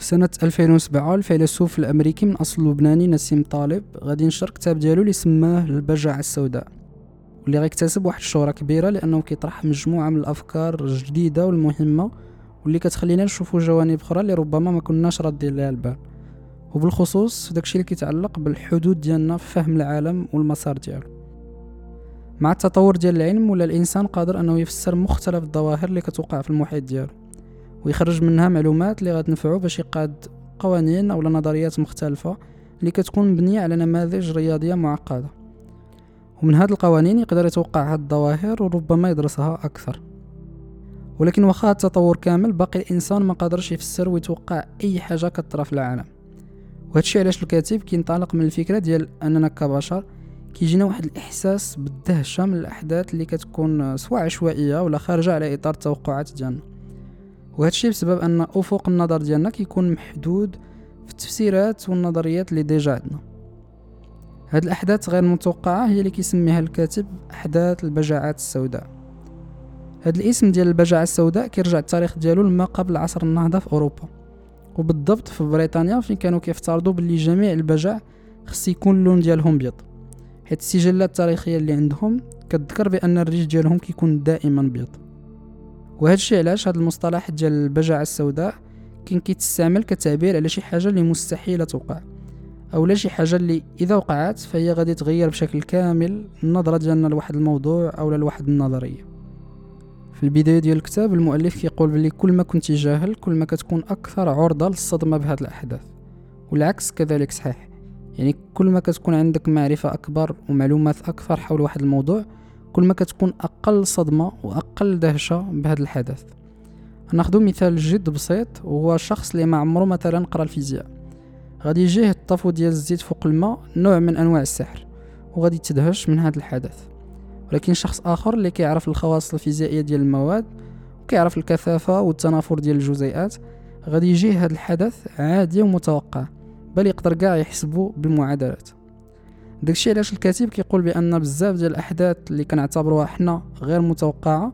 في سنة 2007 الفيلسوف الأمريكي من أصل لبناني نسيم طالب غادي ينشر كتاب ديالو اللي سماه البجعة السوداء واللي غيكتسب واحد الشهرة كبيرة لأنه كيطرح مجموعة من الأفكار الجديدة والمهمة واللي كتخلينا نشوفوا جوانب أخرى اللي ربما ما كناش ردين لها البال. وبالخصوص داكشي اللي كيتعلق بالحدود ديالنا في فهم العالم والمسار ديالو. مع التطور ديال العلم ولا الإنسان قادر أنه يفسر مختلف الظواهر اللي كتوقع في المحيط ديالو. ويخرج منها معلومات اللي غتنفعو باش يقاد قوانين أو نظريات مختلفة اللي كتكون مبنية على نماذج رياضية معقدة. ومن هاد القوانين يقدر يتوقع هاد الظواهر وربما يدرسها أكثر. ولكن واخا التطور كامل باقي الإنسان ما قادرش يفسر ويتوقع أي حاجة كطرا في العالم. وهادشي علاش الكاتب كينطلق من الفكرة ديال أننا كبشر كيجينا واحد الإحساس بالدهشة من الأحداث اللي كتكون سواء عشوائية ولا خارجة على إطار التوقعات ديالنا. وهادشي بسبب أن أفق النظر ديالنا كيكون محدود في التفسيرات والنظريات اللي ديجا عندنا. هاد الأحداث غير متوقعة هي اللي كيسميها الكاتب أحداث البجاعات السوداء. هاد الاسم ديال البجاعة السوداء كيرجع التاريخ ديالو لما قبل عصر النهضة في أوروبا. وبالضبط في بريطانيا فين كانوا كيفترضوا باللي جميع البجع خص يكون اللون ديالهم بيض. حيت السجلات التاريخية اللي عندهم كتذكر بأن الريش ديالهم كيكون دائما بيض. وهذا الشيء علاش هذا المصطلح ديال البجعه السوداء كان كيتستعمل كتعبير على شي حاجة اللي مستحيلة توقع أو لا شي حاجة اللي إذا وقعت فهي غادي تغير بشكل كامل النظرة ديالنا لواحد الموضوع أو لواحد النظرية. في البداية ديال الكتاب المؤلف كيقول بلي كل ما كنت جاهل كل ما كتكون أكثر عرضة للصدمة بهذه الأحداث والعكس كذلك صحيح يعني كل ما كتكون عندك معرفة أكبر ومعلومات أكثر حول واحد الموضوع كل ما كتكون أقل صدمة وأقل دهشة بهذا الحدث. ناخذ مثال جد بسيط وهو شخص اللي ما عمره مثلا قرأ الفيزياء. غادي يجيه الطفو ديال الزيت فوق الماء نوع من أنواع السحر وغادي تدهش من هذا الحدث. ولكن شخص آخر اللي كيعرف الخواص الفيزيائية ديال المواد وكيعرف الكثافة والتنافر ديال الجزيئات غادي يجيه هذا الحدث عادي ومتوقع بل يقدر كاع يحسبه بالمعادلات. داكشي علاش الكاتب كيقول بأن بزاف ديال الأحداث اللي كنعتبروها حنا غير متوقعة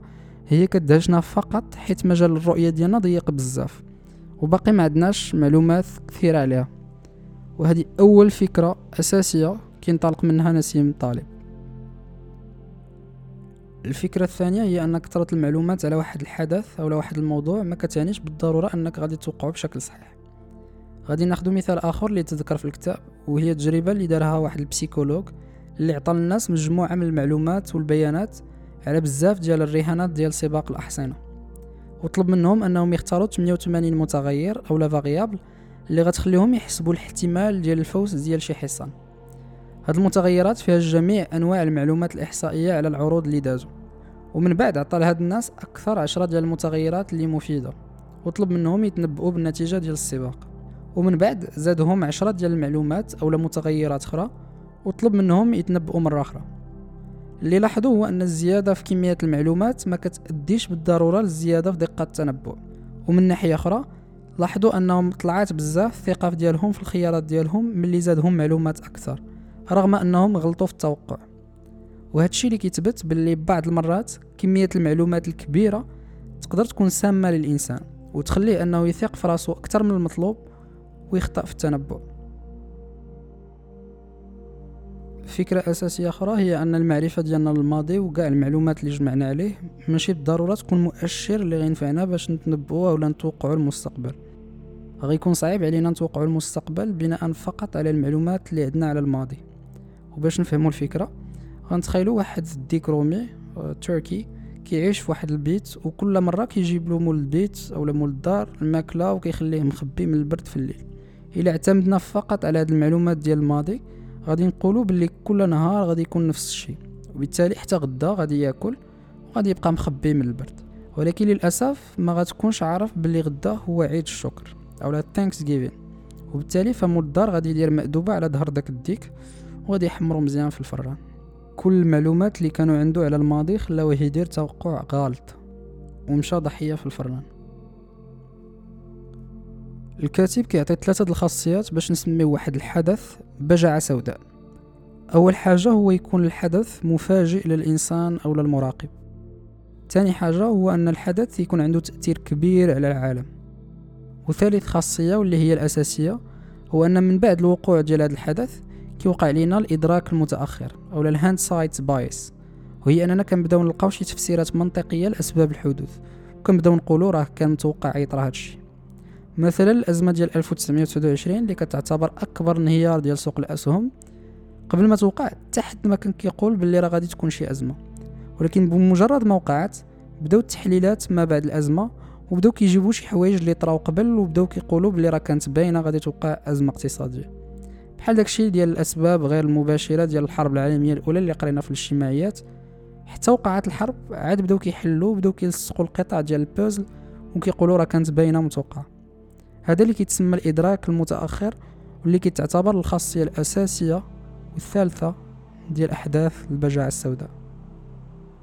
هي كدهشنا فقط حيت مجال الرؤية ديالنا ضيق بزاف. وباقي ما عندناش معلومات كثيرة عليها. وهذه أول فكرة أساسية كينطلق منها نسيم طالب. الفكرة الثانية هي أن كثرة المعلومات على واحد الحدث أو على واحد الموضوع ما كتعنيش بالضرورة أنك غادي توقعه بشكل صحيح. غادي ناخذ مثال آخر اللي تذكر في الكتاب وهي التجربة اللي دارها واحد ال psychologue اللي عطى الناس مجموعة من المعلومات والبيانات على بزاف ديال الرهانات ديال سباق الأحصنة. وطلب منهم أنهم يختاروا 88 متغير أو لا variable اللي غتخليهم يحسبوا الاحتمال ديال الفوز ديال شي حصان. هاد المتغيرات فيها جميع أنواع المعلومات الإحصائية على العروض اللي دازوا ومن بعد عطى لهاد الناس أكثر عشرة ديال المتغيرات اللي مفيدة. وطلب منهم يتنبؤوا بالنتيجة ديال السباق. ومن بعد زادهم عشرة ديال المعلومات أو متغيرات أخرى وطلب منهم يتنبؤوا مرة أخرى. اللي لاحظوا هو أن الزيادة في كمية المعلومات ما كتأديش بالضرورة للزيادة في دقة التنبؤ. ومن ناحية أخرى لاحظوا أنهم طلعات بزاف الثقه ديالهم في الخيارات ديالهم ملي زادهم معلومات أكثر رغم أنهم غلطوا في التوقع. وهذا الشيء اللي كيثبت باللي بعض المرات كمية المعلومات الكبيرة تقدر تكون سامة للإنسان وتخليه أنه يثق في راسو أكثر من المطلوب ويخطأ في التنبؤ. فكرة أساسية أخرى هي أن المعرفة ديالنا للماضي وكاع المعلومات اللي جمعنا عليه ماشي بالضرورة تكون مؤشر اللي غينفعنا باش نتنبؤوا ولا نتوقعوا المستقبل. غيكون صعيب علينا نتوقعوا المستقبل بناء فقط على المعلومات اللي عندنا على الماضي. وباش نفهموا الفكرة غنتخيلوا واحد الديك رومي آه، تركي كيعيش في واحد البيت وكل مرة كيجيب له مول البيت أو مول الدار الماكلة وكيخليه مخبي من البرد في الليل. الا اعتمدنا فقط على هذه المعلومات ديال الماضي غادي نقولوا باللي كل نهار غادي يكون نفس الشيء وبالتالي حتى غدا غادي ياكل وغادي يبقى مخبي من البرد. ولكن للأسف ما غتكونش عارف باللي غدا هو عيد الشكر أو Thanksgiving وبالتالي فمول الدار غادي يدير مأدوبة على ظهر داك الديك وغادي يحمرو مزيان في الفران. كل المعلومات اللي كانوا عنده على الماضي خلاوه يدير توقع غلط ومشى ضحية في الفران. الكاتب كيعطي ثلاثة الخاصيات باش نسميو واحد الحدث بجعة سوداء. أول حاجة هو يكون الحدث مفاجئ للإنسان أو للمراقب. تاني حاجة هو أن الحدث يكون عنده تأثير كبير على العالم. وثالث خاصية واللي هي الأساسية هو أن من بعد الوقوع ديال هذا الحدث كيوقع لينا الإدراك المتأخر أو ال hindsight bias وهي أننا كنبداو نلقاو شي تفسيرات منطقية لأسباب الحدوث. وكنبداو نقولوا راه كان متوقع يطرا هادشي. مثلا الأزمة ديال 1929 اللي كتعتبر أكبر انهيار ديال سوق الأسهم قبل ما توقع حد ما كان كيقول باللي راه غادي تكون شي أزمة. ولكن بمجرد ما وقعت بداو التحليلات ما بعد الأزمة وبداو كيجيبوا شي حوايج اللي طراو قبل وبداو كيقولوا بلي راه كانت باينة غادي توقع أزمة اقتصادية. بحال داكشي ديال الأسباب غير المباشرة ديال الحرب العالمية الأولى اللي قرينا في الاجتماعيات حتى وقعت الحرب عاد بداو كيحلوا بداو كيلصقوا القطع ديال البوزل وكيقولوا راه كانت باينة متوقعة. هذا اللي كيتسمى الإدراك المتأخر واللي كتعتبر الخاصية الأساسية والثالثة ديال أحداث البجاعة السوداء.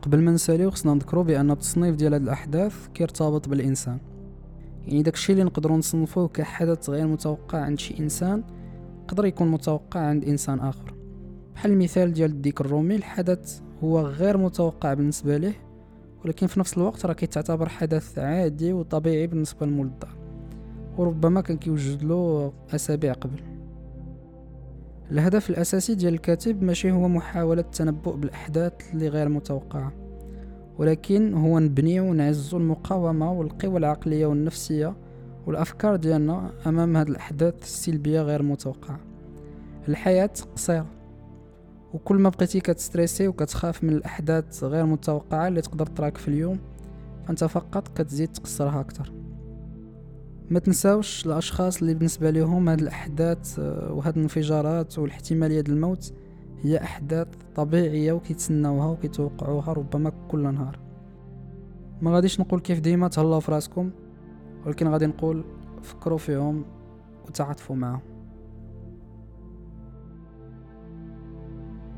قبل ما نساليو خصنا نذكرو بأن التصنيف ديال هاد الأحداث كيرتبط بالإنسان. يعني داكشي اللي نقدروا نصنفوه كحدث غير متوقع عند شي إنسان يقدر يكون متوقع عند إنسان آخر. بحال المثال ديال الديك الرومي الحدث هو غير متوقع بالنسبة له ولكن في نفس الوقت راه كيتعتبر حدث عادي وطبيعي بالنسبة للمولد وربما كان كيوجد له أسابيع قبل. الهدف الأساسي ديال الكاتب ماشي هو محاولة التنبؤ بالأحداث اللي غير متوقعة ولكن هو نبنيو ونعزو المقاومة والقوى العقلية والنفسية والأفكار ديالنا أمام هاد الأحداث السلبية غير متوقعة. الحياة قصيرة وكل ما بقيتي كتستريسي وكتخاف من الأحداث غير متوقعة اللي تقدر تراك في اليوم فأنت فقط كتزيد تقصرها أكتر. ما تنساوش الأشخاص اللي بالنسبة لهم هاد الأحداث آه، وهاد الانفجارات والاحتمالية ديال الموت هي أحداث طبيعية وكيتسناوها وكيتوقعوها ربما كل نهار. ما غاديش نقول كيف ديما تهلاو في راسكم ولكن غادي نقول فكروا فيهم وتعاطفوا معهم